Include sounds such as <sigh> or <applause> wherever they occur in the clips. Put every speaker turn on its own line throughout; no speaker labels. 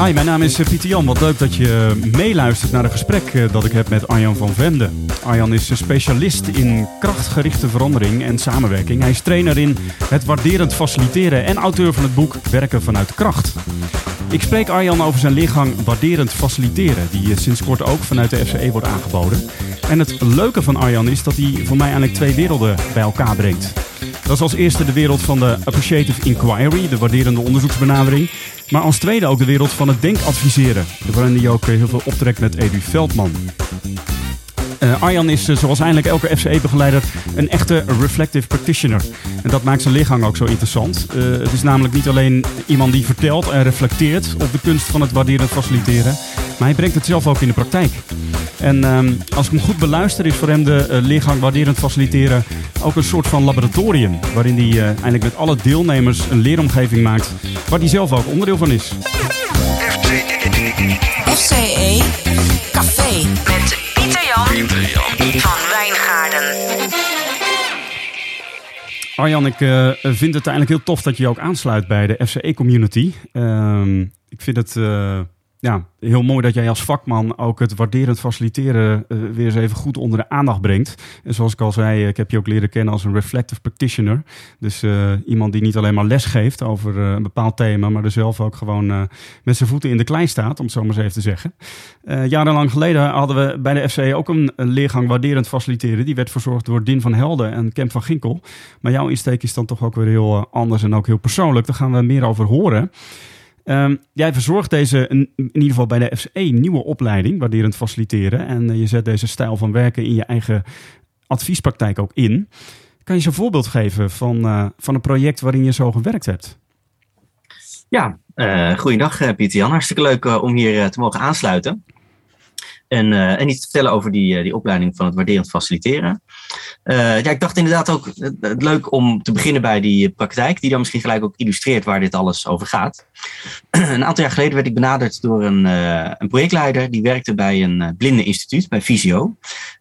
Hi, mijn naam is eh, Pieter Jan. Wat leuk dat je meeluistert naar een gesprek eh, dat ik heb met Arjan van Vende. Arjan is specialist in krachtgerichte verandering en samenwerking. Hij is trainer in het waarderend faciliteren en auteur van het boek Werken vanuit kracht. Ik spreek Arjan over zijn leergang Waarderend Faciliteren, die sinds kort ook vanuit de FCE wordt aangeboden. En het leuke van Arjan is dat hij voor mij eigenlijk twee werelden bij elkaar brengt. Dat is als eerste de wereld van de appreciative inquiry, de waarderende onderzoeksbenadering. Maar als tweede ook de wereld van het denkadviseren, waarin hij ook heel veel optrekt met Edu Veldman. Uh, Arjan is, uh, zoals eigenlijk elke FCE-begeleider, een echte reflective practitioner. En dat maakt zijn lichaam ook zo interessant. Uh, het is namelijk niet alleen iemand die vertelt en reflecteert op de kunst van het waarderend faciliteren, maar hij brengt het zelf ook in de praktijk. En ehm, als ik hem goed beluister, is voor hem de leergang waarderend faciliteren ook een soort van laboratorium. Waarin hij eigenlijk met alle deelnemers een leeromgeving maakt waar hij zelf ook onderdeel van is.
FCE Café met Pieter Jan, van Wijngaarden.
Arjan, ik uh, vind het eigenlijk heel tof dat je je ook aansluit bij de FCE-community. Uh, ik vind het uh, ja, heel mooi dat jij als vakman ook het waarderend faciliteren uh, weer eens even goed onder de aandacht brengt. En zoals ik al zei, ik heb je ook leren kennen als een reflective practitioner. Dus uh, iemand die niet alleen maar les geeft over een bepaald thema, maar er zelf ook gewoon met zijn voeten in de klei staat, om het zo maar eens even te zeggen. jarenlang geleden hadden we bij de FCE ook een, een, leergang waarderend faciliteren. Die werd verzorgd door Din van Helden en Kemp van Ginkel. Maar jouw insteek is dan toch ook weer heel anders en ook heel persoonlijk. Daar gaan we meer over horen. Um, jij verzorgt deze, in, ieder geval bij de FCE, nieuwe opleiding, waarderend faciliteren. En uh, je zet deze stijl van werken in je eigen adviespraktijk ook in. Kan je eens een voorbeeld geven van, uh, van een project waarin je zo gewerkt hebt?
Ja, uh, goeiedag Pieter Jan. Hartstikke leuk om hier te mogen aansluiten. En, uh, en iets te vertellen over die, die opleiding van het waarderend faciliteren. Uh, ja, ik dacht inderdaad ook leuk om te beginnen bij die praktijk, die dan misschien gelijk ook illustreert waar dit alles over gaat. <clears throat> een aantal jaar geleden werd ik benaderd door een, een projectleider die werkte bij een blinde instituut, bij Visio.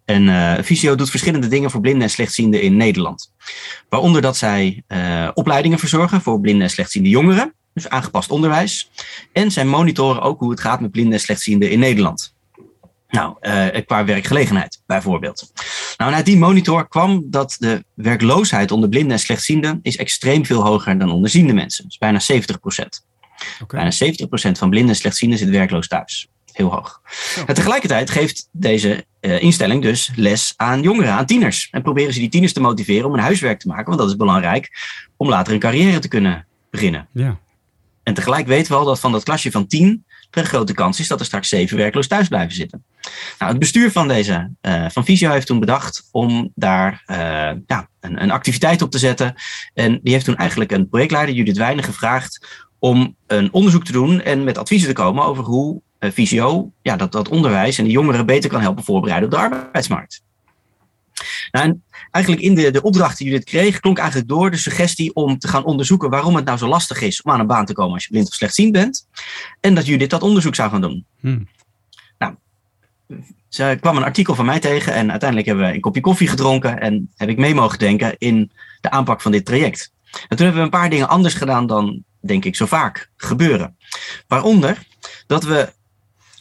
En uh, Visio doet verschillende dingen voor blinden en slechtzienden in Nederland. Waaronder dat zij opleidingen verzorgen voor blinde en slechtziende jongeren, dus aangepast onderwijs. En zij monitoren ook hoe het gaat met blinden en slechtzienden in Nederland. Nou, uh, qua werkgelegenheid bijvoorbeeld. Nou, uit die monitor kwam dat de werkloosheid onder blinden en slechtzienden is extreem veel hoger dan onder ziende mensen. Dus bijna 70 procent. Okay. Bijna 70 procent van blinden en slechtzienden zit werkloos thuis. Heel hoog. En tegelijkertijd geeft deze uh, instelling dus les aan jongeren, aan tieners. En proberen ze die tieners te motiveren om een huiswerk te maken, want dat is belangrijk om later een carrière te kunnen beginnen. Ja. En tegelijk weten we al dat van dat klasje van tien een grote kans is dat er straks zeven werkloos thuis blijven zitten. Nou, het bestuur van deze uh, van Visio heeft toen bedacht om daar uh, ja, een, een, activiteit op te zetten. En die heeft toen eigenlijk een projectleider, Judith Wijnen, gevraagd om een onderzoek te doen en met adviezen te komen over hoe uh, Visio ja, dat, dat onderwijs en de jongeren beter kan helpen voorbereiden op de arbeidsmarkt. Nou, eigenlijk in de, de opdracht die Judith kreeg, klonk eigenlijk door de suggestie om te gaan onderzoeken waarom het nou zo lastig is om aan een baan te komen als je blind of slechtziend bent. En dat Judith dat onderzoek zou gaan doen. Hmm. Nou, ze kwam een artikel van mij tegen en uiteindelijk hebben we een kopje koffie gedronken en heb ik mee mogen denken in de aanpak van dit traject. En toen hebben we een paar dingen anders gedaan dan, denk ik, zo vaak gebeuren. Waaronder dat we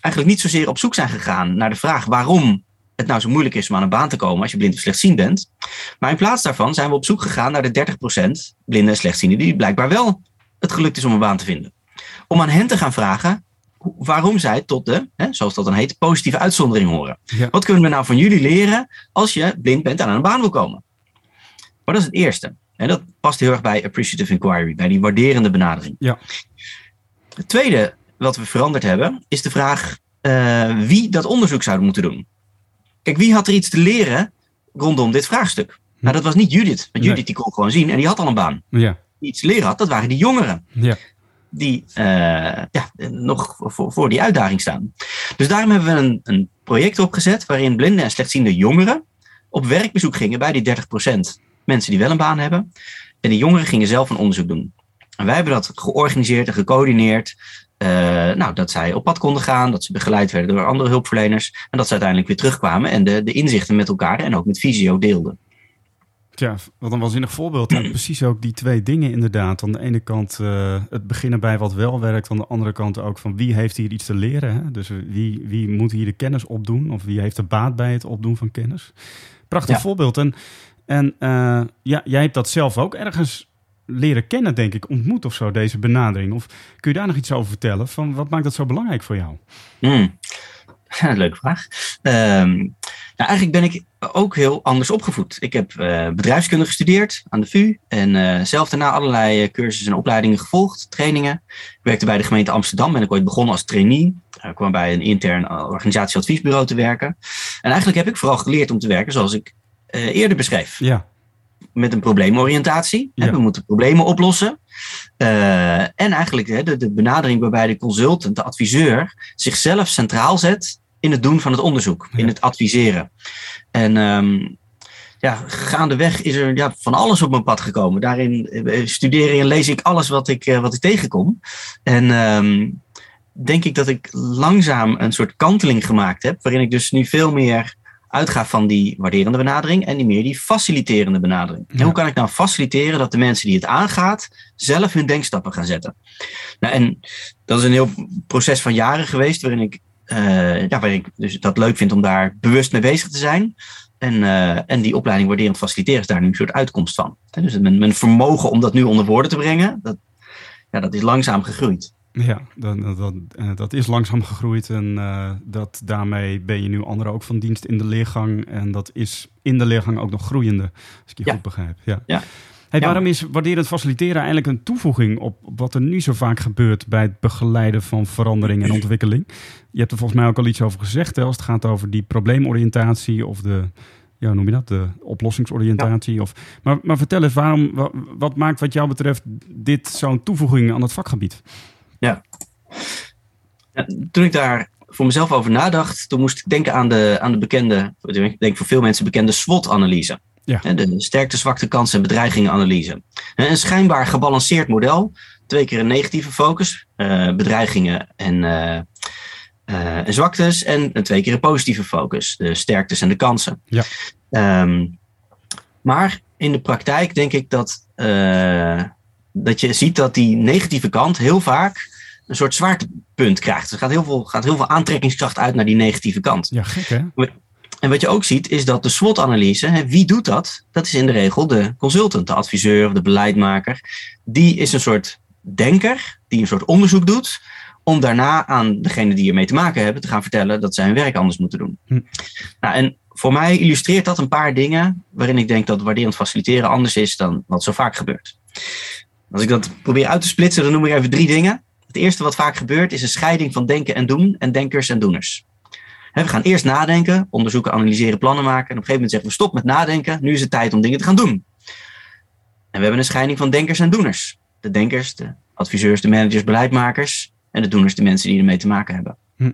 eigenlijk niet zozeer op zoek zijn gegaan naar de vraag waarom het nou zo moeilijk is om aan een baan te komen als je blind of slechtziend bent. Maar in plaats daarvan zijn we op zoek gegaan naar de 30% blinden en slechtzienden die blijkbaar wel het gelukt is om een baan te vinden. Om aan hen te gaan vragen waarom zij tot de, hè, zoals dat dan heet, positieve uitzondering horen. Wat kunnen we nou van jullie leren als je blind bent en aan een baan wil komen? Maar dat is het eerste. En dat past heel erg bij appreciative inquiry, bij die waarderende benadering. Ja. Het tweede wat we veranderd hebben, is de vraag uh, wie dat onderzoek zou moeten doen. Kijk, wie had er iets te leren rondom dit vraagstuk? Nou, dat was niet Judith. Want Judith die kon gewoon zien en die had al een baan. Ja. Die iets te leren had, dat waren die jongeren. Ja. Die uh, ja, nog voor, voor, die uitdaging staan. Dus daarom hebben we een, een project opgezet waarin blinde en slechtziende jongeren op werkbezoek gingen bij die 30% mensen die wel een baan hebben. En die jongeren gingen zelf een onderzoek doen. En wij hebben dat georganiseerd en gecoördineerd uh, nou, dat zij op pad konden gaan, dat ze begeleid werden door andere hulpverleners. En dat ze uiteindelijk weer terugkwamen en de, de inzichten met elkaar en ook met Visio deelden.
Ja, wat een waanzinnig voorbeeld. En <clears throat> precies ook die twee dingen inderdaad. Aan de ene kant uh, het beginnen bij wat wel werkt. Aan de andere kant ook van wie heeft hier iets te leren. Hè? Dus wie, wie moet hier de kennis opdoen? Of wie heeft er baat bij het opdoen van kennis? Prachtig voorbeeld. En, en uh, ja, jij hebt dat zelf ook ergens leren kennen, denk ik, ontmoet of zo, deze benadering. Of kun je daar nog iets over vertellen? Van wat maakt dat zo belangrijk voor jou? <laughs>
Mm. leuke vraag. Um, nou, eigenlijk ben ik ook heel anders opgevoed. Ik heb uh, bedrijfskunde gestudeerd aan de VU en uh, zelf daarna allerlei uh, cursussen en opleidingen gevolgd, trainingen. Ik werkte bij de gemeente Amsterdam, ben ik ooit begonnen als trainee. Ik kwam bij een intern organisatieadviesbureau te werken. En eigenlijk heb ik vooral geleerd om te werken zoals ik eerder beschreef.
Ja.
Met een probleemoriëntatie. Ja. We moeten problemen oplossen. en eigenlijk de, de benadering waarbij de consultant, de adviseur, zichzelf centraal zet in het doen van het onderzoek, in het adviseren. En um, ja, gaandeweg is er ja, van alles op mijn pad gekomen. Daarin eh, studeer en lees ik alles wat ik, uh, wat ik tegenkom. En um, denk ik dat ik langzaam een soort kanteling gemaakt heb, waarin ik dus nu veel meer uitga van die waarderende benadering en niet meer die faciliterende benadering. En hoe kan ik nou faciliteren dat de mensen die het aangaat zelf hun denkstappen gaan zetten? Nou, en dat is een heel proces van jaren geweest, waarin ik uh, ja, waar ik dus dat leuk vind om daar bewust mee bezig te zijn. En, uh, en die opleiding waarderend faciliteren is daar nu een soort uitkomst van. En dus mijn, mijn vermogen om dat nu onder woorden te brengen, dat, ja, dat is langzaam gegroeid.
Ja, dat, dat, eh, dat is langzaam gegroeid en uh, dat, daarmee ben je nu anderen ook van dienst in de leergang. En dat is in de leergang ook nog groeiende, als ik je goed begrijp. Ja.
ja.
Hey, waarom is waarderend faciliteren eigenlijk een toevoeging op wat er nu zo vaak gebeurt bij het begeleiden van verandering en ontwikkeling? Je hebt er volgens mij ook al iets over gezegd, hè, als het gaat over die probleemoriëntatie of de, ja, noem je dat, de oplossingsoriëntatie. Of, maar, maar vertel eens, waarom, wat, wat maakt wat jou betreft dit zo'n toevoeging aan het vakgebied?
Ja. ja. toen ik daar voor mezelf over nadacht, toen moest ik denken aan de, aan de bekende, ik denk voor veel mensen bekende SWOT-analyse. Ja. De sterkte, zwakte, kansen en bedreigingenanalyse. Een schijnbaar gebalanceerd model. Twee keer een negatieve focus, uh, bedreigingen en, uh, uh, en zwaktes. En twee keer een positieve focus, de sterktes en de kansen.
Ja.
Um, maar in de praktijk denk ik dat, dat je ziet dat die negatieve kant heel vaak een soort zwaartepunt krijgt. Er gaat heel veel, gaat heel veel aantrekkingskracht uit naar die negatieve kant.
Ja, gek hè?
En wat je ook ziet is dat de SWOT-analyse, wie doet dat? Dat is in de regel de consultant, de adviseur of de beleidmaker. Die is een soort denker die een soort onderzoek doet om daarna aan degene die ermee te maken hebben te gaan vertellen dat zij hun werk anders moeten doen. Hm. Nou, en voor mij illustreert dat een paar dingen waarin ik denk dat waarderend faciliteren anders is dan wat zo vaak gebeurt. Als ik dat probeer uit te splitsen, dan noem ik even drie dingen. Het eerste wat vaak gebeurt is een scheiding van denken en doen en denkers en doeners we gaan eerst nadenken, onderzoeken, analyseren, plannen maken. En op een gegeven moment zeggen we stop met nadenken. Nu is het tijd om dingen te gaan doen. En we hebben een scheiding van denkers en doeners. De denkers, de adviseurs, de managers, beleidmakers. En de doeners, de mensen die ermee te maken hebben. Hm.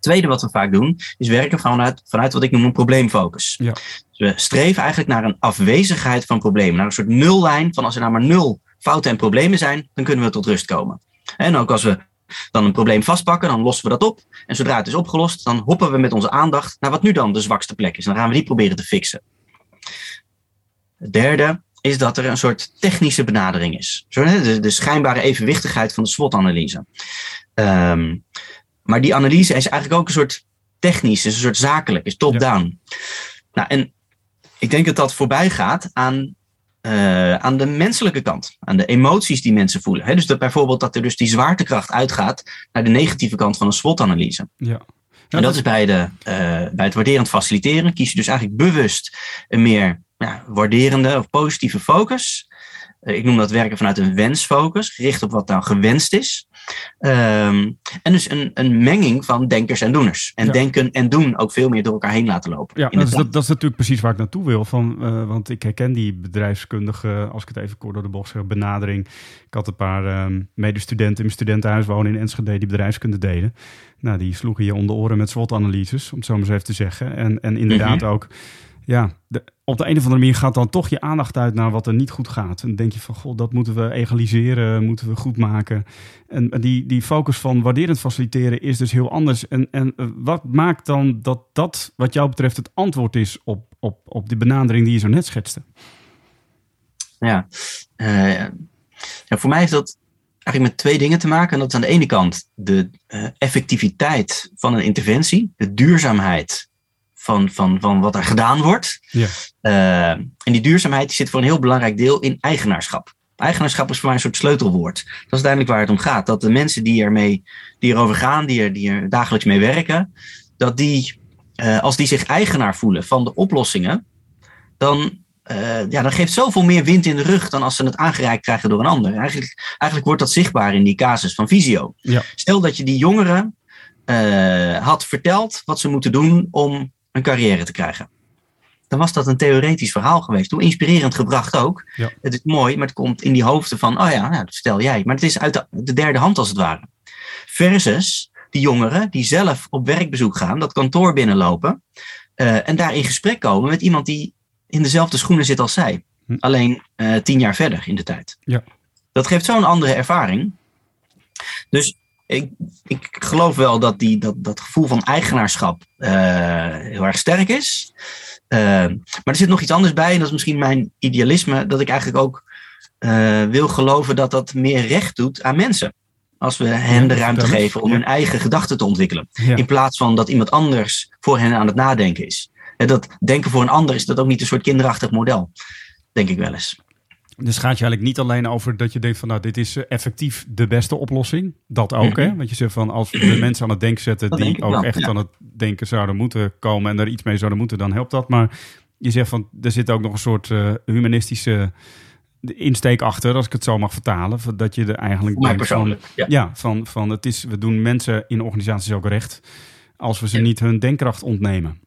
Tweede wat we vaak doen, is werken vanuit, vanuit wat ik noem een probleemfocus.
Ja.
Dus we streven eigenlijk naar een afwezigheid van problemen. Naar een soort nullijn van als er nou maar nul fouten en problemen zijn, dan kunnen we tot rust komen. En ook als we dan een probleem vastpakken, dan lossen we dat op. En zodra het is opgelost, dan hoppen we met onze aandacht naar wat nu dan de zwakste plek is. En dan gaan we die proberen te fixen. Het derde is dat er een soort technische benadering is. De, de schijnbare evenwichtigheid van de SWOT-analyse. Um, maar die analyse is eigenlijk ook een soort technisch, is een soort zakelijk, is top-down. Nou, en ik denk dat dat voorbij gaat aan uh, aan de menselijke kant, aan de emoties die mensen voelen. He, dus dat bijvoorbeeld dat er dus die zwaartekracht uitgaat naar de negatieve kant van een SWOT-analyse.
Ja.
en dat is bij, de, uh, bij het waarderend faciliteren. Kies je dus eigenlijk bewust een meer ja, waarderende of positieve focus. Uh, ik noem dat werken vanuit een wensfocus, gericht op wat nou gewenst is. Um, en dus een, een menging van denkers en doeners. En denken en doen ook veel meer door elkaar heen laten lopen.
Ja, dat is, dat, dat is, natuurlijk precies waar ik naartoe wil. Van, uh, want ik herken die bedrijfskundige, als ik het even kort door de bocht zeg, benadering. Ik had een paar um, medestudenten in mijn studentenhuis wonen in Enschede die bedrijfskunde deden. Nou, die sloegen je om de oren met SWOT-analyses, om het zo maar eens even te zeggen. En, en inderdaad mm -hmm. ook ja, op de een of andere manier gaat dan toch je aandacht uit naar wat er niet goed gaat. En denk je van, god, dat moeten we egaliseren, moeten we goed maken. En die, die focus van waarderend faciliteren is dus heel anders. En, en wat maakt dan dat dat, wat jou betreft, het antwoord is op, op, op die benadering die je zo net schetste?
Ja, uh, ja voor mij heeft dat eigenlijk met twee dingen te maken. En dat is aan de ene kant de uh, effectiviteit van een interventie, de duurzaamheid van, van, van wat er gedaan wordt. Ja. Uh, en die duurzaamheid die zit voor een heel belangrijk deel in eigenaarschap. Eigenaarschap is voor mij een soort sleutelwoord. Dat is uiteindelijk waar het om gaat. Dat de mensen die, ermee, die erover gaan, die er, die er dagelijks mee werken, dat die, uh, als die zich eigenaar voelen van de oplossingen, dan uh, ja, dan geeft zoveel meer wind in de rug dan als ze het aangereikt krijgen door een ander. Eigenlijk, eigenlijk wordt dat zichtbaar in die casus van Visio. Ja. Stel dat je die jongeren uh, had verteld wat ze moeten doen om een carrière te krijgen. Dan was dat een theoretisch verhaal geweest. Hoe inspirerend gebracht ook. Ja. Het is mooi, maar het komt in die hoofden van, oh ja, nou, dat jij. Maar het is uit de, de derde hand als het ware. Versus die jongeren die zelf op werkbezoek gaan, dat kantoor binnenlopen. Uh, en daar in gesprek komen met iemand die in dezelfde schoenen zit als zij. Hm. Alleen uh, tien jaar verder in de tijd. Ja. Dat geeft zo'n andere ervaring. Dus ik, ik geloof wel dat die, dat, dat gevoel van eigenaarschap uh, heel erg sterk is. Uh, maar er zit nog iets anders bij, en dat is misschien mijn idealisme, dat ik eigenlijk ook wil geloven dat dat meer recht doet aan mensen. Als we hen de ruimte geven om hun eigen gedachten te ontwikkelen. In plaats van dat iemand anders voor hen aan het nadenken is dat denken voor een ander is dat ook niet een soort kinderachtig model. Denk ik wel eens.
Dus gaat je eigenlijk niet alleen over dat je denkt van nou, dit is eh, effectief de beste oplossing. Dat ook, hè? Mhm. Want je zegt van als we de mensen aan het denken zetten die ook echt aan het denken zouden moeten komen en er iets mee zouden moeten, dan helpt dat. Maar je zegt van er zit ook nog een soort uh, humanistische insteek achter, als ik het zo mag vertalen. Dat je er eigenlijk denkt van, ja. van, van het is, we doen mensen in organisaties ook recht als we ze niet hun denkkracht ontnemen.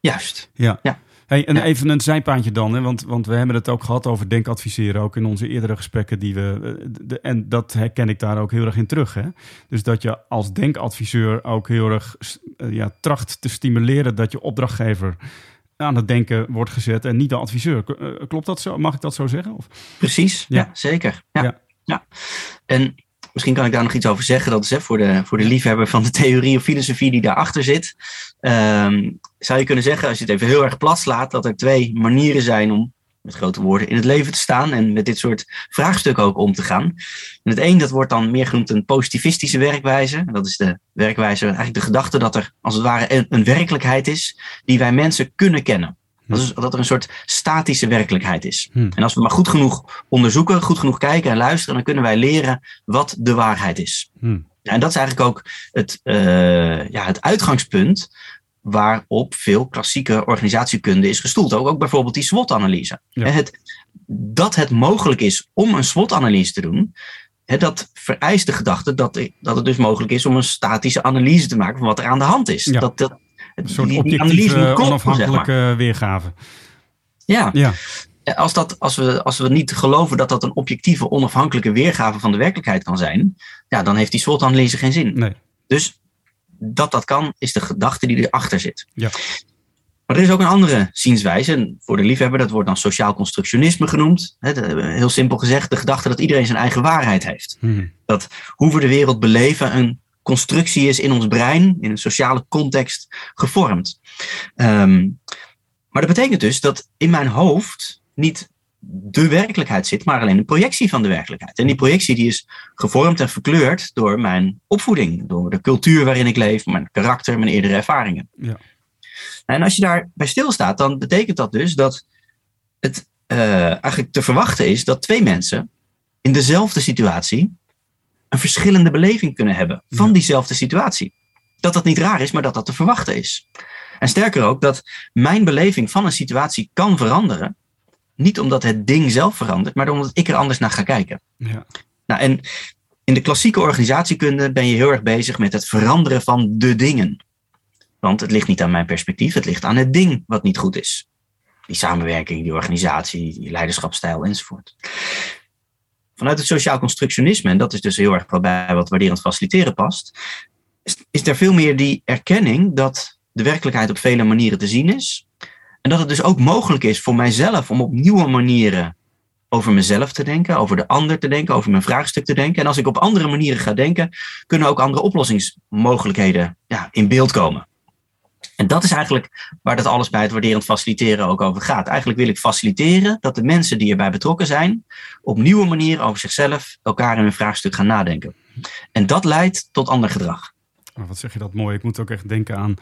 Juist.
Ja. ja. Hey, en even een zijpaantje dan, hè? Want, want we hebben het ook gehad over denkadviseren, ook in onze eerdere gesprekken die we. Eh, de, en dat herken ik daar ook heel erg in terug. Hè? Dus dat je als denkadviseur ook heel erg eh, ja, tracht te stimuleren dat je opdrachtgever aan het denken wordt gezet en niet de adviseur. Eh, klopt dat zo? Mag ik dat zo zeggen? Of?
Precies, ja, zeker. Ja. ja. Ja. En misschien kan ik daar nog iets over zeggen. Dat is hè, voor, de, voor de liefhebber van de theorie of filosofie die daarachter zit. Um, zou je kunnen zeggen, als je het even heel erg plat slaat, dat er twee manieren zijn om met grote woorden in het leven te staan en met dit soort vraagstukken ook om te gaan. En het een, dat wordt dan meer genoemd een positivistische werkwijze. Dat is de werkwijze, eigenlijk de gedachte dat er als het ware een, een werkelijkheid is die wij mensen kunnen kennen. Dat, is, dat er een soort statische werkelijkheid is. Hmm. En als we maar goed genoeg onderzoeken, goed genoeg kijken en luisteren, dan kunnen wij leren wat de waarheid is. Hmm. en dat is eigenlijk ook het, uh, ja, het uitgangspunt waarop veel klassieke organisatiekunde is gestoeld. Ook, ook bijvoorbeeld die SWOT-analyse. Het, dat het mogelijk is om een SWOT-analyse te doen, dat vereist de gedachte dat, dat het dus mogelijk is om een statische analyse te maken van wat er aan de hand is. Dat, dat,
een soort die, objectieve, onafhankelijke zeg maar. weergave.
Ja. ja. Als, dat, als, we, als we niet geloven dat dat een objectieve, onafhankelijke weergave van de werkelijkheid kan zijn, ja, dan heeft die SWOT-analyse geen zin. Nee. Dus dat dat kan, is de gedachte die erachter zit. Ja. Maar er is ook een andere zienswijze. En voor de liefhebber, dat wordt dan sociaal constructionisme genoemd. Heel simpel gezegd, de gedachte dat iedereen zijn eigen waarheid heeft. Hmm. Dat hoe we de wereld beleven een constructie is in ons brein, in een sociale context, gevormd. Um, maar dat betekent dus dat in mijn hoofd niet de werkelijkheid zit, maar alleen een projectie van de werkelijkheid. En die projectie die is gevormd en verkleurd door mijn opvoeding, door de cultuur waarin ik leef, mijn karakter, mijn eerdere ervaringen. Ja. En als je daarbij stilstaat, dan betekent dat dus dat het uh, eigenlijk te verwachten is dat twee mensen in dezelfde situatie een verschillende beleving kunnen hebben van diezelfde situatie. Dat dat niet raar is, maar dat dat te verwachten is. En sterker ook, dat mijn beleving van een situatie kan veranderen niet omdat het ding zelf verandert, maar omdat ik er anders naar ga kijken. Ja. Nou, en in de klassieke organisatiekunde ben je heel erg bezig met het veranderen van de dingen. Want het ligt niet aan mijn perspectief, het ligt aan het ding wat niet goed is. Die samenwerking, die organisatie, die leiderschapsstijl enzovoort. Vanuit het sociaal constructionisme, en dat is dus heel erg bij wat waarderend faciliteren past, is, is er veel meer die erkenning dat de werkelijkheid op vele manieren te zien is En dat het dus ook mogelijk is voor mijzelf om op nieuwe manieren over mezelf te denken, over de ander te denken, over mijn vraagstuk te denken. En als ik op andere manieren ga denken, kunnen ook andere oplossingsmogelijkheden ja, in beeld komen. En dat is eigenlijk waar dat alles bij het waarderend faciliteren ook over gaat. Eigenlijk wil ik faciliteren dat de mensen die erbij betrokken zijn, op nieuwe manieren over zichzelf, elkaar in een vraagstuk gaan nadenken. En dat leidt tot ander gedrag.
Wat zeg je dat mooi. Ik moet ook echt denken aan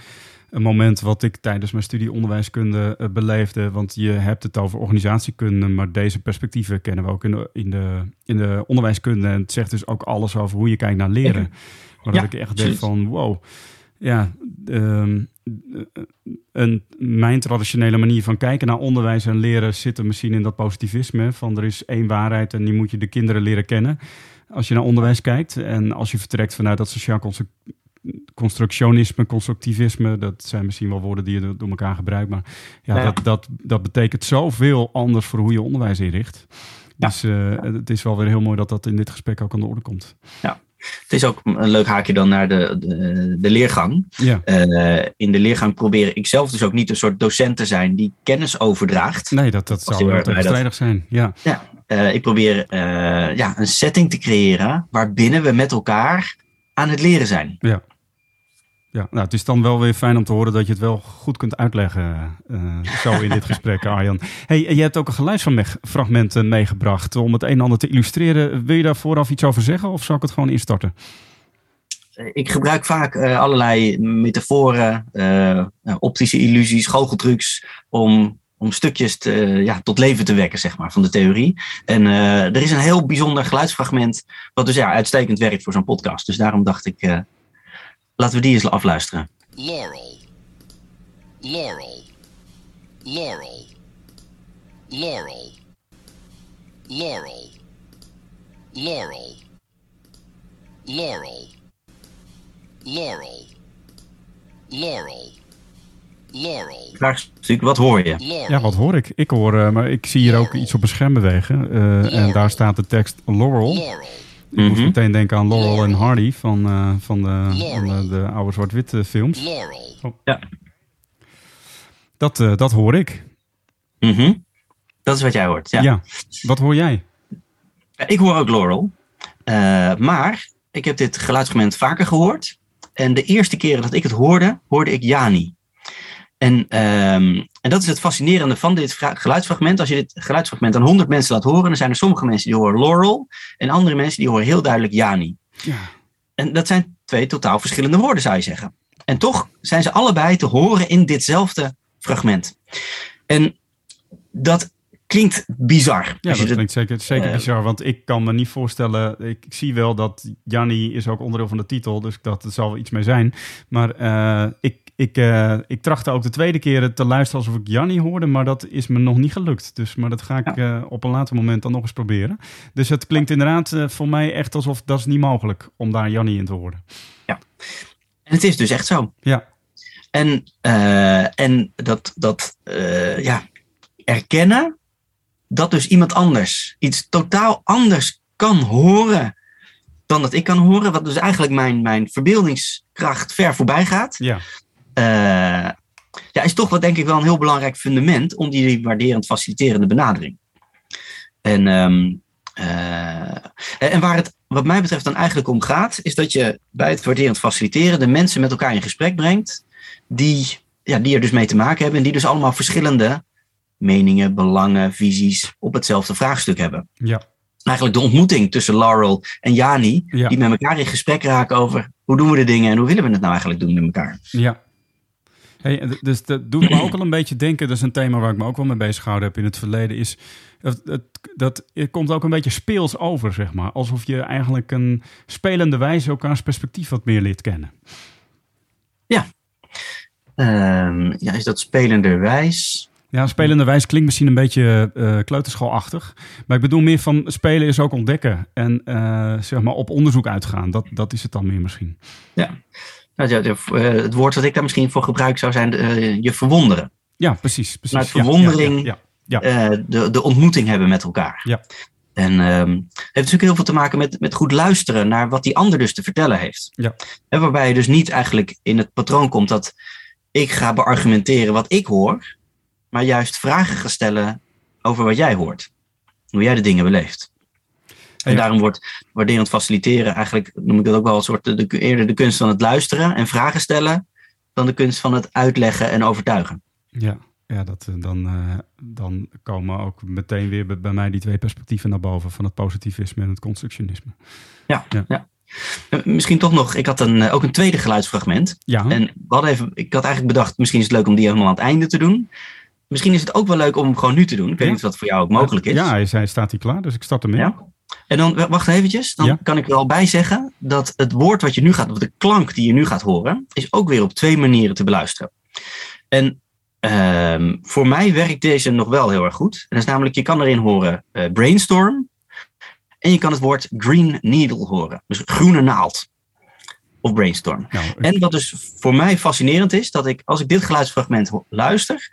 een moment wat ik tijdens mijn studie onderwijskunde uh, beleefde. Want je hebt het over organisatiekunde, maar deze perspectieven kennen we ook in de, in de, in de onderwijskunde. En het zegt dus ook alles over hoe je kijkt naar leren. Dat ik echt denk van wow. Ja, um, een, mijn traditionele manier van kijken naar onderwijs en leren zit er misschien in dat positivisme. Van er is één waarheid en die moet je de kinderen leren kennen. Als je naar onderwijs kijkt en als je vertrekt vanuit dat sociaal constructionisme, constructivisme, dat zijn misschien wel woorden die je door elkaar gebruikt. Maar ja. Dat, dat, dat betekent zoveel anders voor hoe je onderwijs inricht. Ja. Dus uh, het is wel weer heel mooi dat dat in dit gesprek ook aan de orde komt.
Ja. Het is ook een leuk haakje dan naar de, de, de leergang.
Ja.
Uh, in de leergang probeer ik zelf dus ook niet een soort docent te zijn die kennis overdraagt.
Nee, dat, dat zou wel tegenstrijdig zijn. Ja.
ja uh, ik probeer uh, ja, een setting te creëren waarbinnen we met elkaar aan het leren zijn.
Ja. Ja, nou, het is dan wel weer fijn om te horen dat je het wel goed kunt uitleggen. Uh, zo in dit gesprek, <laughs> Arjan. Hey, je hebt ook een geluidsfragment meegebracht om het een en ander te illustreren. Wil je daar vooraf iets over zeggen of zal ik het gewoon instarten?
Ik gebruik vaak uh, allerlei metaforen, uh, optische illusies, goocheltrucs om, om stukjes te, ja, tot leven te wekken zeg maar, van de theorie. En er is een heel bijzonder geluidsfragment wat dus ja, uitstekend werkt voor zo'n podcast. Dus daarom dacht ik Laten we die eens afluisteren. Laurel. Laurel. Laurel. Laurel. Laurel. Laurel. Laurel. Laurel. Laurel. Laurel. Vraagstuk, wat hoor je?
Ja, wat hoor ik? Ik hoor, uh, maar ik zie hier ook iets op een scherm bewegen. Uh, en daar staat de tekst Laurel. Laurel. Ik moest mhm. meteen denken aan Laurel en Hardy van, uh, van, de, van de, de, oude zwart-witte films.
Oh. Ja.
Dat, uh, dat hoor ik.
Mm -hmm. Dat is wat jij hoort, ja.
ja. Wat hoor jij?
Ik hoor ook Laurel. Uh, maar ik heb dit geluidsmoment vaker gehoord. En de eerste keren dat ik het hoorde, hoorde ik Jani. En, um, en dat is het fascinerende van dit geluidsfragment. Als je dit geluidsfragment aan 100 mensen laat horen, dan zijn er sommige mensen die horen Laurel en andere mensen die horen heel duidelijk Jani.
Ja.
En dat zijn twee totaal verschillende woorden, zou je zeggen. En toch zijn ze allebei te horen in ditzelfde fragment. En dat klinkt bizar.
Ja, dat klinkt zeker, zeker uh, bizar. Want ik kan me niet voorstellen... Ik, ik, zie wel dat Janni is ook onderdeel van de titel. Dus dacht, er zal wel iets mee zijn. Maar uh, ik ik, uh, ik trachtte ook de tweede keer te luisteren alsof ik Janni hoorde, maar dat is me nog niet gelukt. Dus, maar dat ga ik ja. op een later moment dan nog eens proberen. Dus het klinkt inderdaad voor mij echt alsof dat is niet mogelijk om daar Janni in te horen.
Ja, en het is dus echt zo.
Ja.
En, en dat, dat ja, erkennen dat dus iemand anders iets totaal anders kan horen dan dat ik kan horen, wat dus eigenlijk mijn, mijn verbeeldingskracht ver voorbij gaat.
Ja
uh, ja, is toch wat denk ik wel een heel belangrijk fundament om die waarderend faciliterende benadering. En, um, uh, en waar het wat mij betreft dan eigenlijk om gaat, is dat je bij het waarderend faciliteren de mensen met elkaar in gesprek brengt, die, ja, die er dus mee te maken hebben en die dus allemaal verschillende meningen, belangen, visies op hetzelfde vraagstuk hebben.
Ja.
Eigenlijk de ontmoeting tussen Laurel en Jani,
ja.
die met elkaar in gesprek raken over hoe doen we de dingen en hoe willen we het nou eigenlijk doen met elkaar.
Ja, Hey, dus dat doet me ook al een <clears throat> beetje denken, dat is een thema waar ik me ook wel mee bezig gehouden heb in het verleden, is dat, dat, dat het komt ook een beetje speels over, zeg maar. Alsof je eigenlijk een spelende wijze elkaars perspectief wat meer leert kennen.
Ja. Um, ja, is dat spelenderwijs?
Ja, spelenderwijs klinkt misschien een beetje uh, kleuterschoolachtig. Maar ik bedoel meer van spelen is ook ontdekken. En uh, zeg maar op onderzoek uitgaan. Dat, dat is het dan meer misschien.
Ja. Nou, het woord dat ik daar misschien voor gebruik zou zijn uh, je verwonderen.
Ja, precies. precies.
Verwondering ja, ja, ja, de, de ontmoeting hebben met elkaar.
Ja.
En um, heeft natuurlijk heel veel te maken met, met goed luisteren naar wat die ander dus te vertellen heeft.
Ja.
En waarbij je dus niet eigenlijk in het patroon komt dat ik ga beargumenteren wat ik hoor. Maar juist vragen gaan stellen over wat jij hoort. Hoe jij de dingen beleeft. En
Ja.
daarom wordt waarderend faciliteren eigenlijk, noem ik dat ook wel een soort, de, eerder de kunst van het luisteren en vragen stellen, dan de kunst van het uitleggen en overtuigen.
Ja, ja dat, eh, dan, eh, dan komen ook meteen weer bij, mij die twee perspectieven naar boven van het positivisme en het constructionisme.
Ja,
Ja.
ja. Eh, Misschien toch nog, ik had een, ook een tweede geluidsfragment.
Ja,
En we hadden even, ik had eigenlijk bedacht, misschien is het leuk om die helemaal aan het einde te doen. Misschien is het ook wel leuk om hem gewoon nu te doen. Ik weet niet of dat voor jou ook mogelijk is.
ja hij, zei, staat hier klaar, dus ik start hem in.
Ja. En dan, wacht eventjes, dan
Ja.
kan ik er al bij zeggen dat het woord wat je nu gaat, of de klank die je nu gaat horen, is ook weer op twee manieren te beluisteren. En ehm, voor mij werkt deze nog wel heel erg goed. En dat is namelijk, je kan erin horen eh, brainstorm en je kan het woord green needle horen. Dus groene naald. Of brainstorm.
Nou, ik-
En wat dus voor mij fascinerend is, dat ik als ik dit geluidsfragment luister,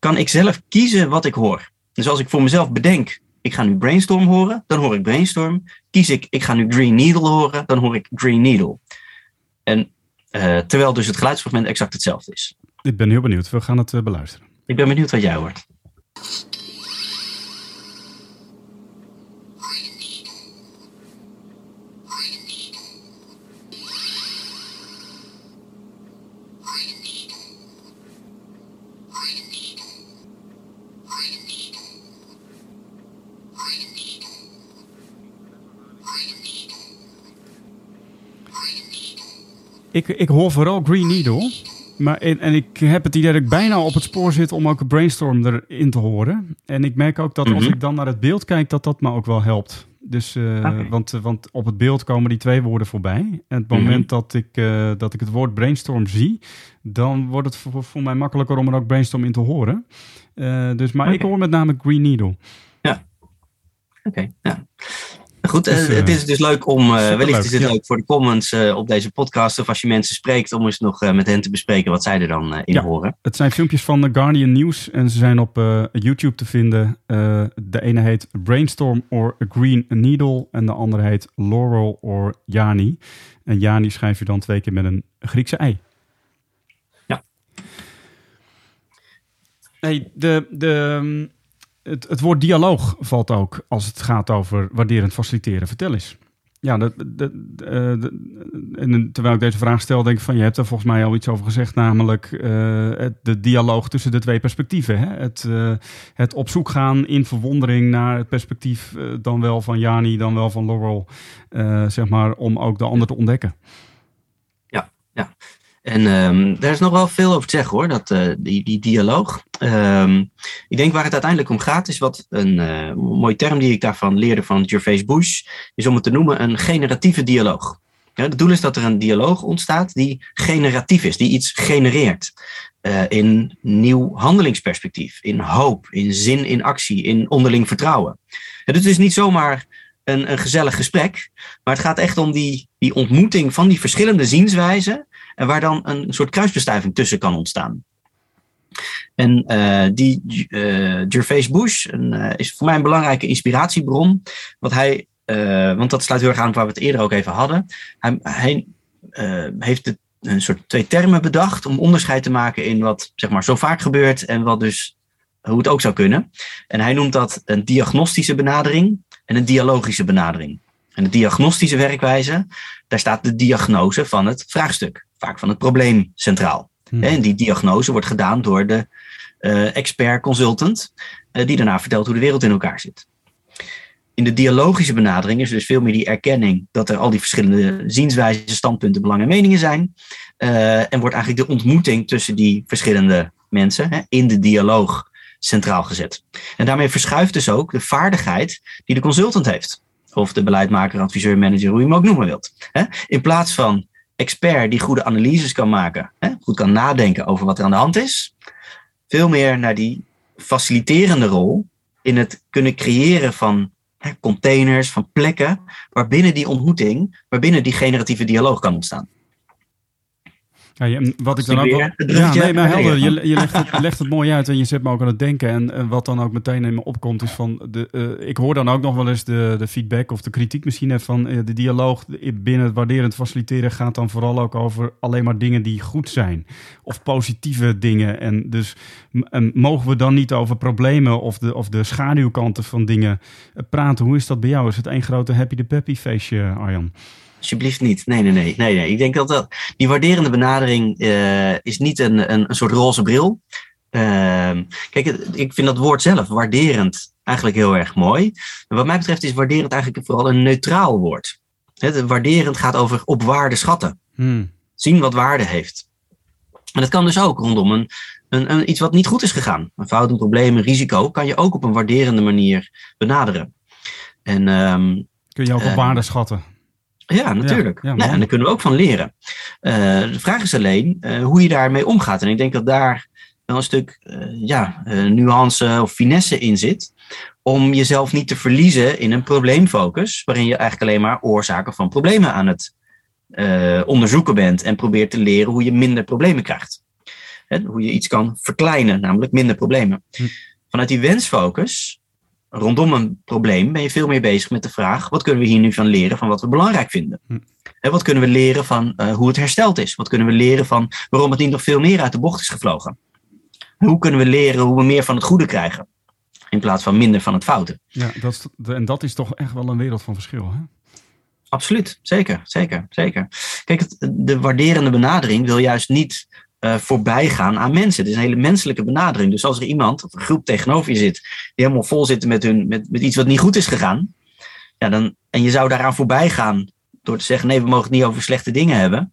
kan ik zelf kiezen wat ik hoor. Dus als ik voor mezelf bedenk, ik ga nu brainstorm horen, dan hoor ik brainstorm. Kies ik, ik ga nu green needle horen, dan hoor ik green needle. En eh, terwijl dus het geluidsfragment exact hetzelfde is.
ik ben heel benieuwd. We gaan het eh, beluisteren.
Ik ben benieuwd wat jij hoort.
Ik, ik hoor vooral Green Needle. Maar en, en ik heb het idee dat ik bijna op het spoor zit om ook een brainstorm erin te horen. En ik merk ook dat als
Mhm.
ik dan naar het beeld kijk, dat dat me ook wel helpt. Dus, eh, want, eh, want op het beeld komen die twee woorden voorbij. En het moment
Mhm.
dat, ik, eh, dat ik het woord brainstorm zie, dan wordt het voor, voor mij makkelijker om er ook brainstorm in te horen. Dus, maar ik hoor met name Green Needle.
Oké, ja. Goed,
Dus,
eh,
eh,
het is dus leuk om, eh, wellicht is het
ja.
leuk voor de comments eh, op deze podcast, of als je mensen spreekt, om eens nog eh, met hen te bespreken wat zij er dan eh, in
Ja.
horen.
Het zijn filmpjes van The Guardian News en ze zijn op eh, YouTube te vinden. Eh, de ene heet Brainstorm or a Green Needle en de andere heet Laurel or Yani. En Yani schrijf je dan twee keer met een Griekse ei.
Ja.
Hey, de, de, het, het woord dialoog valt ook als het gaat over waarderend faciliteren. Vertel eens. Ja, dat, dat, eh, de- en terwijl ik deze vraag stel, denk ik van je hebt er volgens mij al iets over gezegd, namelijk eh, de dialoog tussen de twee perspectieven. Hè? Het, eh, het op zoek gaan in verwondering naar het perspectief dan wel van Jani, dan wel van Laurel, zeg maar, om ook de ander te ontdekken.
En ehm, daar is nog wel veel over te zeggen hoor, dat, eh, die, die dialoog. Ehm, ik denk waar het uiteindelijk om gaat, is wat een eh, mooie term die ik daarvan leerde van Gervais Bush, is om het te noemen een generatieve dialoog. Ja, het doel is dat er een dialoog ontstaat die generatief is, die iets genereert. eh, in nieuw handelingsperspectief, in hoop, in zin in actie, in onderling vertrouwen. En het is niet zomaar een, een gezellig gesprek, maar het gaat echt om die, die ontmoeting van die verschillende zienswijzen en waar dan een soort kruisbestuiving tussen kan ontstaan. En eh, die eh Gervais Bush eh, is voor mij een belangrijke inspiratiebron. Wat hij, want dat sluit heel erg aan waar we het eerder ook even hadden. Hij, hij heeft een soort twee termen bedacht om onderscheid te maken in wat zeg maar, zo vaak gebeurt en wat dus, hoe het ook zou kunnen. En hij noemt dat een diagnostische benadering en een dialogische benadering. En de diagnostische werkwijze, daar staat de diagnose van het vraagstuk, vaak van het probleem centraal.
Hm.
En die diagnose wordt gedaan door de eh, expert-consultant, eh, die daarna vertelt hoe de wereld in elkaar zit. In de dialogische benadering is er dus veel meer die erkenning dat er al die verschillende zienswijzen, standpunten, belangen en meningen zijn. Eh, en wordt eigenlijk de ontmoeting tussen die verschillende mensen hè, in de dialoog centraal gezet. En daarmee verschuift dus ook de vaardigheid die de consultant heeft. Of de beleidmaker, adviseur, manager, hoe je hem ook noemen wilt. In plaats van expert die goede analyses kan maken, hè, goed kan nadenken over wat er aan de hand is, veel meer naar die faciliterende rol in het kunnen creëren van hè, containers, van plekken, waarbinnen die ontmoeting, waarbinnen die generatieve dialoog kan ontstaan.
Ja, je- wat ik dan ook wel. Ja, nee, maar helder. Je, je legt, het, legt het mooi uit en je zet me ook aan het denken. En, en wat dan ook meteen in me opkomt, is van. De, eh, ik hoor dan ook nog wel eens de, de feedback of de kritiek misschien hè, van eh, de dialoog binnen het waarderend faciliteren gaat dan vooral ook over alleen maar dingen die goed zijn. Of positieve dingen. En dus en mogen we dan niet over problemen of de, of de schaduwkanten van dingen eh, praten? Hoe is dat bij jou? Is het één grote happy de peppy feestje, Arjan?
Alsjeblieft niet. Nee, nee, nee. nee, nee. Ik denk dat, dat die waarderende benadering eh, is niet een, een, een soort roze bril. Ehm, kijk, ik vind dat woord zelf, waarderend, eigenlijk heel erg mooi. En wat mij betreft is waarderend eigenlijk vooral een neutraal woord. Het waarderend gaat over op waarde schatten.
Hmm.
Zien wat waarde heeft. En dat kan dus ook rondom een, een, een, iets wat niet goed is gegaan. Een fout, een probleem, een risico, kan je ook op een waarderende manier benaderen. En ehm,
Kun je ook op
Eh,
waarde schatten?
Ja, natuurlijk.
ja,
en daar kunnen we ook van leren. Eh, de vraag is alleen eh, hoe je daarmee omgaat. En ik denk dat daar wel een stuk eh, ja, nuance of finesse in zit. Om jezelf niet te verliezen in een probleemfocus. Waarin je eigenlijk alleen maar oorzaken van problemen aan het onderzoeken bent. En probeert te leren hoe je minder problemen krijgt. Hè, hoe je iets kan verkleinen, namelijk minder problemen.
Hm.
Vanuit die wensfocus rondom een probleem ben je veel meer bezig met de vraag: wat kunnen we hier nu van leren van wat we belangrijk vinden?
Hm.
En wat kunnen we leren van eh, hoe het hersteld is? Wat kunnen we leren van waarom het niet nog veel meer uit de bocht is gevlogen? Hoe kunnen we leren hoe we meer van het goede krijgen? In plaats van minder van het foute.
Ja, dat is, de- en dat is toch echt wel een wereld van verschil. Hè?
Absoluut, zeker, zeker, zeker. Kijk, het, de waarderende benadering wil juist niet eh, voorbij gaan aan mensen. Het is een hele menselijke benadering. Dus als er iemand of een groep tegenover je zit, die helemaal vol zitten met, hun, met, met iets wat niet goed is gegaan, ja, dan, en je zou daaraan voorbij gaan door te zeggen: nee, we mogen het niet over slechte dingen hebben.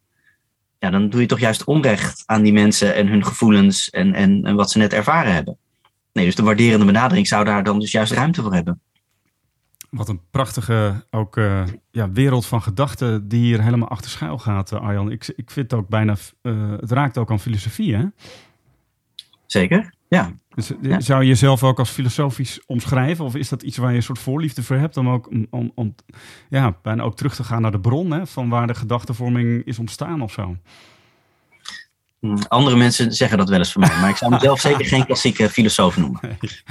Ja, dan doe je toch juist onrecht aan die mensen en hun gevoelens en, en, en wat ze net ervaren hebben. Nee, dus de waarderende benadering zou daar dan dus juist ruimte voor hebben.
Wat een prachtige ook, eh, ja, wereld van gedachten die hier helemaal achter schuil gaat, eh, Arjan. Ik, ik vind het ook bijna, eh, het raakt ook aan filosofie, hè?
Zeker? Ja.
Dus,
Ja.
Zou je jezelf ook als filosofisch omschrijven? Of is dat iets waar je een soort voorliefde voor hebt? Om ook, om, om, om- ja, bijna ook terug te gaan naar de bron, hè? Van waar de gedachtenvorming is ontstaan of zo.
Hm, Andere mensen zeggen dat wel eens van mij, maar ik zou mezelf zeker geen klassieke filosoof noemen. Ik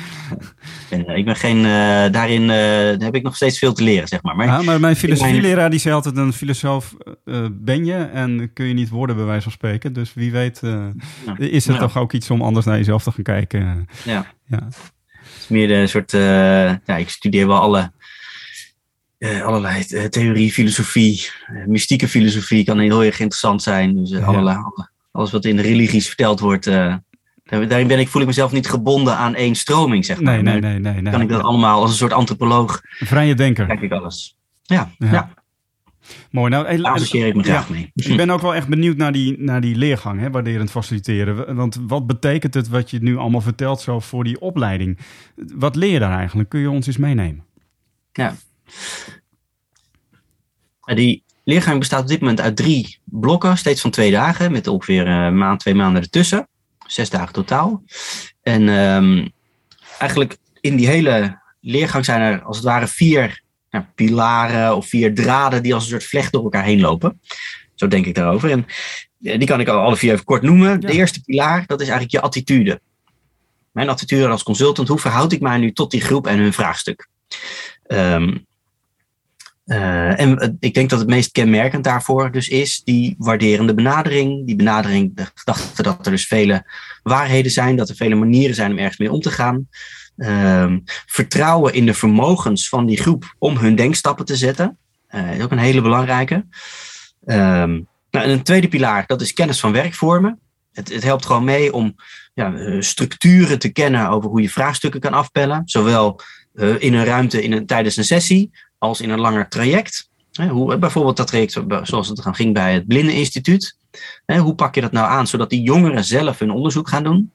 ben, ik ben geen, eh, daarin eh, heb ik nog steeds veel te leren, zeg maar. maar
Ja, maar mijn filosofieleraar die zei altijd een filosoof eh, ben je en kun je niet worden bij wijze van spreken. Dus wie weet eh,
Ja.
is het
Ja.
toch ook iets om anders naar jezelf te gaan kijken.
ja,
Ja.
het is meer de soort, eh, ja, ik studeer wel alle, eh, allerlei eh, theorie, filosofie, eh, mystieke filosofie kan heel erg interessant zijn. Dus eh,
Ja.
allerlei, alle- alles wat in de religies verteld wordt, daar- daarin ben ik, voel ik mezelf niet gebonden aan één stroming, zeg maar.
Nee, nee, nee, nee. nee.
Kan ik dat allemaal als een soort antropoloog,
Vrije denker.
kijk ik alles. Ja,
Ja.
ja.
Mooi. Nou, en-
associeer ik me graag
Ja.
mee.
Ik ben ook wel echt benieuwd naar die, naar die leergang, hè, waarderend faciliteren. Want wat betekent het wat je nu allemaal vertelt zo voor die opleiding? Wat leer je daar eigenlijk? Kun je ons eens meenemen?
Ja. Die leergang bestaat op dit moment uit drie blokken, steeds van twee dagen, met ongeveer een maand, twee maanden ertussen. Zes dagen totaal. En ehm, eigenlijk in die hele leergang zijn er als het ware vier ja, pilaren of vier draden die als een soort vlecht door elkaar heen lopen. Zo denk ik daarover. En eh, die kan ik al alle vier even kort noemen.
Ja.
De eerste pilaar, dat is eigenlijk je attitude. Mijn attitude als consultant, hoe verhoud ik mij nu tot die groep en hun vraagstuk? Ehm, eh, en ik denk dat het meest kenmerkend daarvoor dus is die waarderende benadering. Die benadering, de gedachte dat er dus vele waarheden zijn, dat er vele manieren zijn om ergens mee om te gaan. Ehm, vertrouwen in de vermogens van die groep om hun denkstappen te zetten. Eh, is ook een hele belangrijke. Ehm, nou, en een tweede pilaar, dat is kennis van werkvormen. Het, het helpt gewoon mee om ja, eh, structuren te kennen over hoe je vraagstukken kan afpellen. Zowel in een ruimte in een, tijdens een sessie als in een langer traject. Hoe, bijvoorbeeld dat traject zoals het ging bij het Blindeninstituut. Hoe pak je dat nou aan zodat die jongeren zelf hun onderzoek gaan doen?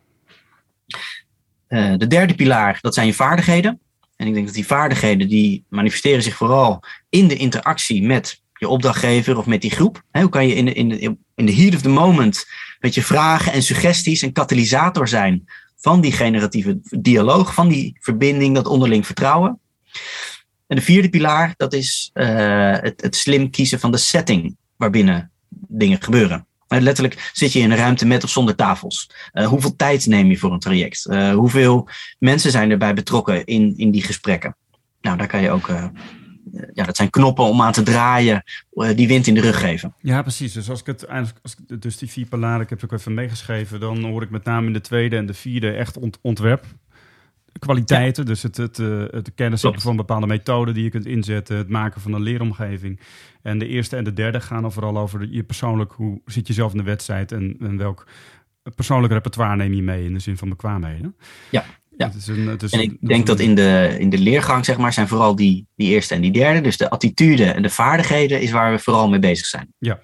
Eh, de derde pilaar, dat zijn je vaardigheden. En ik denk dat die vaardigheden die manifesteren zich vooral in de interactie met je opdrachtgever of met die groep. Hoe kan je in de, in, in de heat of the moment met je vragen en suggesties een katalysator zijn van die generatieve dialoog, van die verbinding, dat onderling vertrouwen. En de vierde pilaar, dat is uh, het, het, slim kiezen van de setting waarbinnen dingen gebeuren. letterlijk zit je in een ruimte met of zonder tafels. hoeveel tijd neem je voor een traject? hoeveel mensen zijn erbij betrokken in, in die gesprekken? Nou, daar kan je ook ja, dat zijn knoppen om aan te draaien die wind in de rug geven.
Ja, precies. Dus als ik het als dus die vier pilaren, ik heb het ook even meegeschreven, dan hoor ik met name in de tweede en de vierde echt ontwerp kwaliteiten. Dus het, het, eh, het kennis hebben van bepaalde methoden die je kunt inzetten. Het maken van een leeromgeving. En de eerste en de derde gaan dan vooral over je persoonlijk. Hoe zit je zelf in de wedstrijd en, en welk persoonlijk repertoire neem je mee in de zin van bekwaamheden.
Ja. Ja. Het is een, het is en ik denk dat in de, in de leergang, zeg maar, zijn vooral die, die eerste en die derde. Dus de attitude en de vaardigheden is waar we vooral mee bezig zijn.
Ja,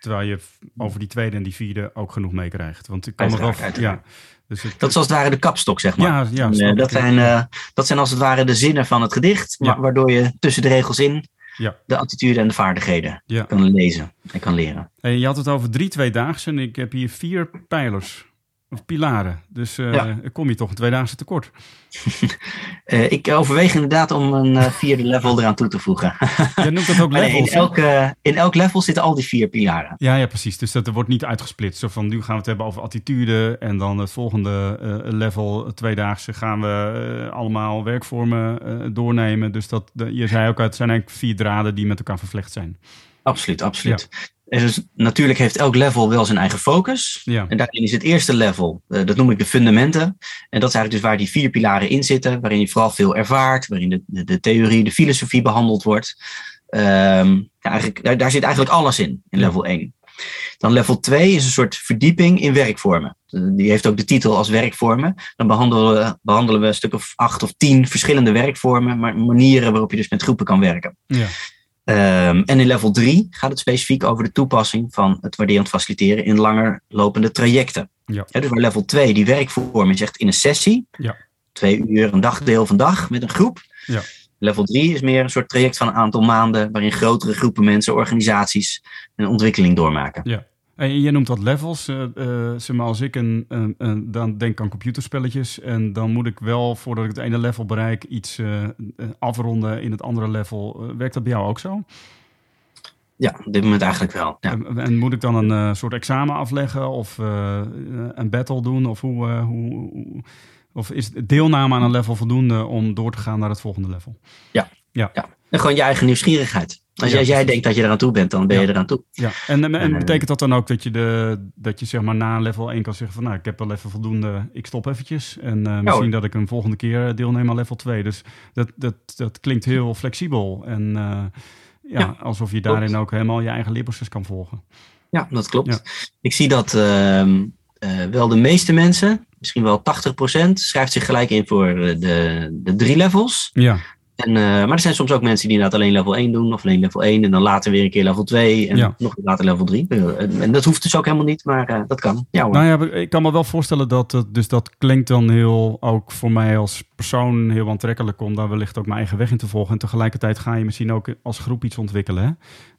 terwijl je over die tweede en die vierde ook genoeg meekrijgt. Want ik kan me wel. Ja,
dus dat is als het ware de kapstok, zeg maar. Ja, ja, uh, dat, zijn, uh, dat zijn als het ware de zinnen van het gedicht, waardoor je tussen de regels in ja. de attitude en de vaardigheden kan lezen en kan leren.
Je had het over drie tweedaagse en ik heb hier vier pijlers. Of pilaren. Dus uh, kom je toch een tweedaagse tekort.
uh, <laughs> ik overweeg inderdaad om een uh, vierde level eraan toe te voegen. <laughs>
Je noemt dat ook levels.
in, elk, in elk level zitten al die vier pilaren.
Ja, ja precies. Dus dat wordt niet uitgesplitst. Zo van nu gaan we het hebben over attitude. En dan het volgende level, tweedaagse, gaan we allemaal werkvormen doornemen. Dus dat, je zei ook, het zijn eigenlijk vier draden die met elkaar vervlecht zijn.
Absoluut, absoluut. Dus natuurlijk heeft elk level wel zijn eigen focus. Ja. En daarin is het eerste level, uh, dat noem ik de fundamenten. En dat is eigenlijk dus waar die vier pilaren in zitten, waarin je vooral veel ervaart, waarin de, de, de theorie, de filosofie behandeld wordt. Um, ja, eigenlijk, daar, daar, zit eigenlijk alles in, in level 1. Dan level 2 is een soort verdieping in werkvormen. Die heeft ook de titel als werkvormen. Dan behandelen we, behandelen we een stuk of acht of tien verschillende werkvormen, maar manieren waarop je dus met groepen kan werken. Ja. Um, en in level 3 gaat het specifiek over de toepassing van het waarderend faciliteren in langer lopende trajecten. Ja. dus waar level 2 die werkvorm is echt in een sessie, ja. twee uur, een dagdeel van dag met een groep. Ja. Level 3 is meer een soort traject van een aantal maanden waarin grotere groepen mensen, organisaties een ontwikkeling doormaken.
Ja. En je noemt dat levels. Uh, zeg maar, als ik een, een, dan denk aan computerspelletjes. En dan moet ik wel, voordat ik het ene level bereik, iets uh, afronden in het andere level. werkt dat bij jou ook zo?
Ja, op dit moment eigenlijk wel. Ja.
En, moet ik dan een soort examen afleggen of een battle doen? Of, hoe, hoe, of is deelname aan een level voldoende om door te gaan naar het volgende level?
Ja, ja. ja. En gewoon je eigen nieuwsgierigheid. Als jij, jij denkt dat je eraan toe bent, dan ben je eraan toe.
Ja. En, en, eh, betekent dat dan ook dat je, de, dat je zeg maar na level 1 kan zeggen van... nou, ik heb wel even voldoende, ik stop eventjes. En uh, misschien dat ik een volgende keer deelneem aan level 2. Dus dat, dat, dat klinkt heel flexibel. En uh, ja, alsof je daarin ook helemaal je eigen leerproces kan volgen.
Ja, dat klopt. Ik zie dat uh, wel de meeste mensen, misschien wel 80%, schrijft zich gelijk in voor de, de drie levels. Ja. En, uh, maar er zijn soms ook mensen die inderdaad alleen level 1 doen, of alleen level 1, en dan later weer een keer level 2 en nog later level 3. Eh, en dat hoeft dus ook helemaal niet, maar uh, dat kan. Ja, hoor.
Nou ja, ik kan me wel voorstellen dat het, dus dat klinkt dan heel, ook voor mij als persoon heel aantrekkelijk om daar wellicht ook mijn eigen weg in te volgen. En tegelijkertijd ga je misschien ook als groep iets ontwikkelen. Hè?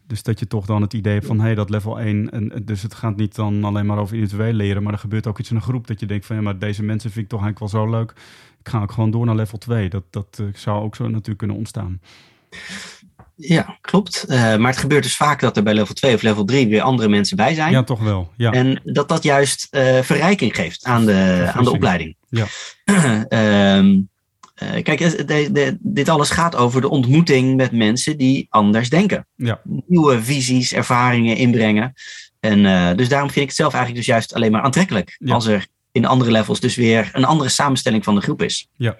Dus dat je toch dan het idee hebt van, hé, hey, dat level 1, en, dus het gaat niet dan alleen maar over individueel leren, maar er gebeurt ook iets in een groep dat je denkt van, ja, maar deze mensen vind ik toch eigenlijk wel zo leuk ik ga ook gewoon door naar level 2. Dat, dat uh, zou ook zo natuurlijk kunnen ontstaan.
Ja, klopt. Uh, maar het gebeurt dus vaak dat er bij level 2 of level 3 weer andere mensen bij zijn.
Ja, toch wel. Ja.
En dat dat juist uh, verrijking geeft aan de, aan de opleiding. Ja. um, <clears throat> uh, kijk, de, de, dit alles gaat over de ontmoeting met mensen die anders denken. Ja. Nieuwe visies, ervaringen inbrengen. En uh, dus daarom vind ik het zelf eigenlijk dus juist alleen maar aantrekkelijk. Ja. Als er in andere levels dus weer een andere samenstelling van de groep is. Ja.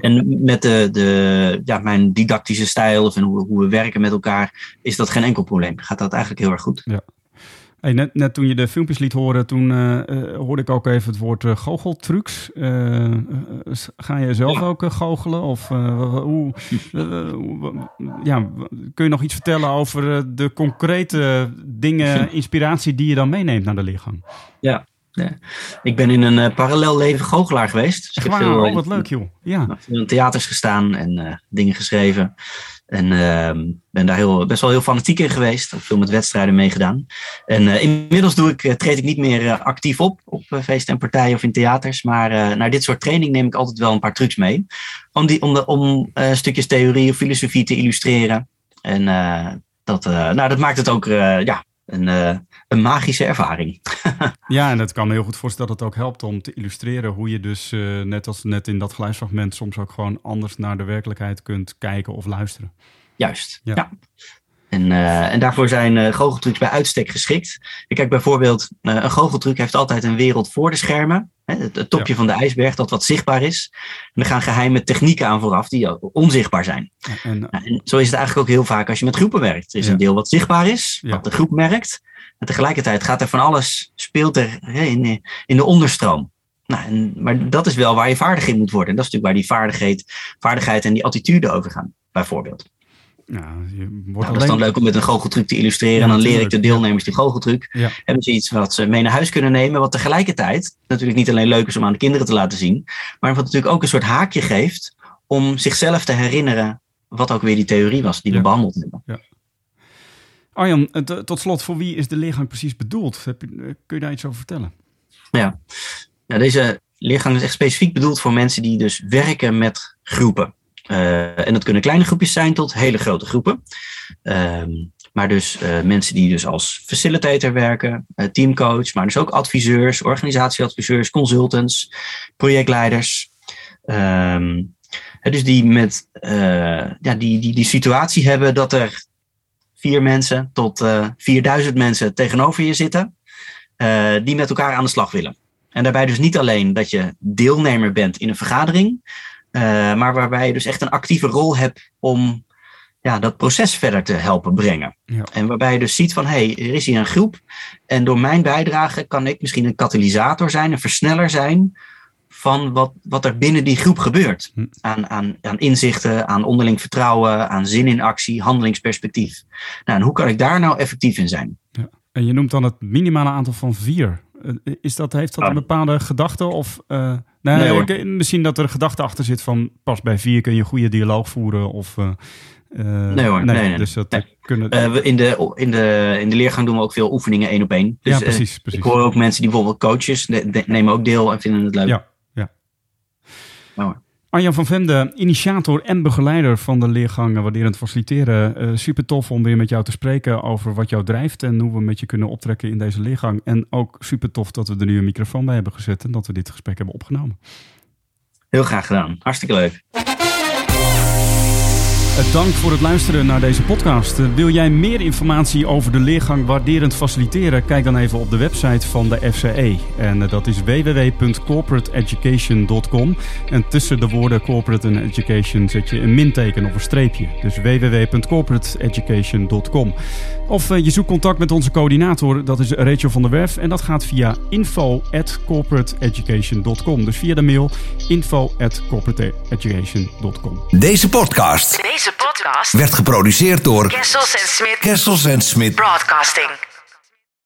En met de, de, ja, mijn didactische stijl of hoe, hoe we werken met elkaar, is dat geen enkel probleem. Gaat dat eigenlijk heel erg goed. Ja.
Hey, net, net toen je de filmpjes liet horen, toen uh, hoorde ik ook even het woord uh, goocheltrucs. ga je zelf ook goochelen? Of hoe, ja, kun je nog iets vertellen over de concrete dingen, <laughs> inspiratie die je dan meeneemt naar de leergang?
Ja, ja. Ik ben in een uh, parallel leven goochelaar geweest.
Dus ik heb veel, oh, wat leuk joh. Ja.
in theaters gestaan en uh, dingen geschreven. En uh, ben daar heel, best wel heel fanatiek in geweest. Heb veel met wedstrijden meegedaan. En uh, inmiddels doe ik, treed ik niet meer actief op. Op feesten en partijen of in theaters. Maar naar dit soort training neem ik altijd wel een paar trucs mee. Om, die, om, om stukjes theorie of filosofie te illustreren. En dat, nou, dat maakt het ook ja, een, uh, een magische ervaring. <laughs>
ja, en het kan me heel goed voorstellen dat het ook helpt om te illustreren hoe je dus, uh, net als net in dat geluidsfragment, soms ook gewoon anders naar de werkelijkheid kunt kijken of luisteren.
Juist, ja. ja. En, uh, en daarvoor zijn uh, goocheltrucs bij uitstek geschikt. Kijk, bijvoorbeeld, uh, een goocheltruc heeft altijd een wereld voor de schermen. Hè, het, het, topje ja. van de ijsberg, dat wat zichtbaar is. En er gaan geheime technieken aan vooraf die onzichtbaar zijn. En, nou, en zo is het eigenlijk ook heel vaak als je met groepen werkt. Er is ja. een deel wat zichtbaar is, ja. wat de groep merkt. En tegelijkertijd gaat er van alles, speelt er hè, in, in de onderstroom. Nou, en, maar dat is wel waar je vaardig in moet worden. En dat is natuurlijk waar die vaardigheid, vaardigheid en die attitude over gaan, bijvoorbeeld.
Ja, je wordt
nou, alleen... Dat is dan leuk om met een goocheltruc te illustreren. Ja, en dan leer ik de deelnemers die goocheltruc.
Ja.
Hebben ze iets wat ze mee naar huis kunnen nemen. Wat tegelijkertijd natuurlijk niet alleen leuk is om aan de kinderen te laten zien. Maar wat natuurlijk ook een soort haakje geeft. Om zichzelf te herinneren wat ook weer die theorie was die we behandeld hebben.
Ja. Arjan, tot slot, voor wie is de leergang precies bedoeld? Je, kun je daar iets over vertellen?
Ja, nou, deze leergang is echt specifiek bedoeld voor mensen die dus werken met groepen. Uh, en dat kunnen kleine groepjes zijn tot hele grote groepen. Uh, maar dus uh, mensen die dus als facilitator werken, uh, teamcoach, maar dus ook adviseurs, organisatieadviseurs, consultants, projectleiders. Um, dus die met ja, die, die, die situatie hebben dat er vier mensen tot 4000 mensen tegenover je zitten, die met elkaar aan de slag willen. En daarbij dus niet alleen dat je deelnemer bent in een vergadering, maar waarbij je dus echt een actieve rol hebt om ja, dat proces verder te helpen brengen.
Ja.
En waarbij je dus ziet van, hé, hey, er is hier een groep. En door mijn bijdrage kan ik misschien een katalysator zijn, een versneller zijn van wat, wat er binnen die groep gebeurt.
Hm.
Aan, aan, aan inzichten, aan onderling vertrouwen, aan zin in actie, handelingsperspectief. Nou, en hoe kan ik daar nou effectief in zijn?
Ja. En je noemt dan het minimale aantal van vier. Is dat, heeft dat een bepaalde gedachte? Of, uh, nou,
Nee, hoor.
ik- misschien dat er een gedachte achter zit van pas bij vier kun je een goede dialoog voeren. Of, uh, uh,
Nee hoor, nee, nee,
Dus dat
nee.
kunnen.
Eh, we in, de, in, de, in de leergang doen we ook veel oefeningen één op één. Dus,
ja,
eh,
precies. precies.
ik hoor ook mensen die bijvoorbeeld coaches nemen ook deel en vinden het leuk.
Ja, ja.
Hoor.
Arjan van Vemde, initiator en begeleider van de leergang Waarderend Faciliteren. Eh, super tof om weer met jou te spreken over wat jou drijft en hoe we met je kunnen optrekken in deze leergang. En ook super tof dat we er nu een microfoon bij hebben gezet en dat we dit gesprek hebben opgenomen.
Heel graag gedaan. Hartstikke leuk.
Eh, Dank voor het luisteren naar deze podcast. Eh, Wil jij meer informatie over de leergang Waarderend Faciliteren? Kijk dan even op de website van de FCE. En eh, dat is www.corporateeducation.com. En tussen de woorden corporate en education zet je een minteken of een streepje. Dus www.corporateeducation.com. Of je zoekt contact met onze coördinator, dat is Rachel van der Werf. En dat gaat via info.corporateeducation.com. Dus via de mail info.corporateeducation.com.
Deze podcast
Deze podcast
werd geproduceerd door
Kessels Smit
Kessels Smit.
Broadcasting.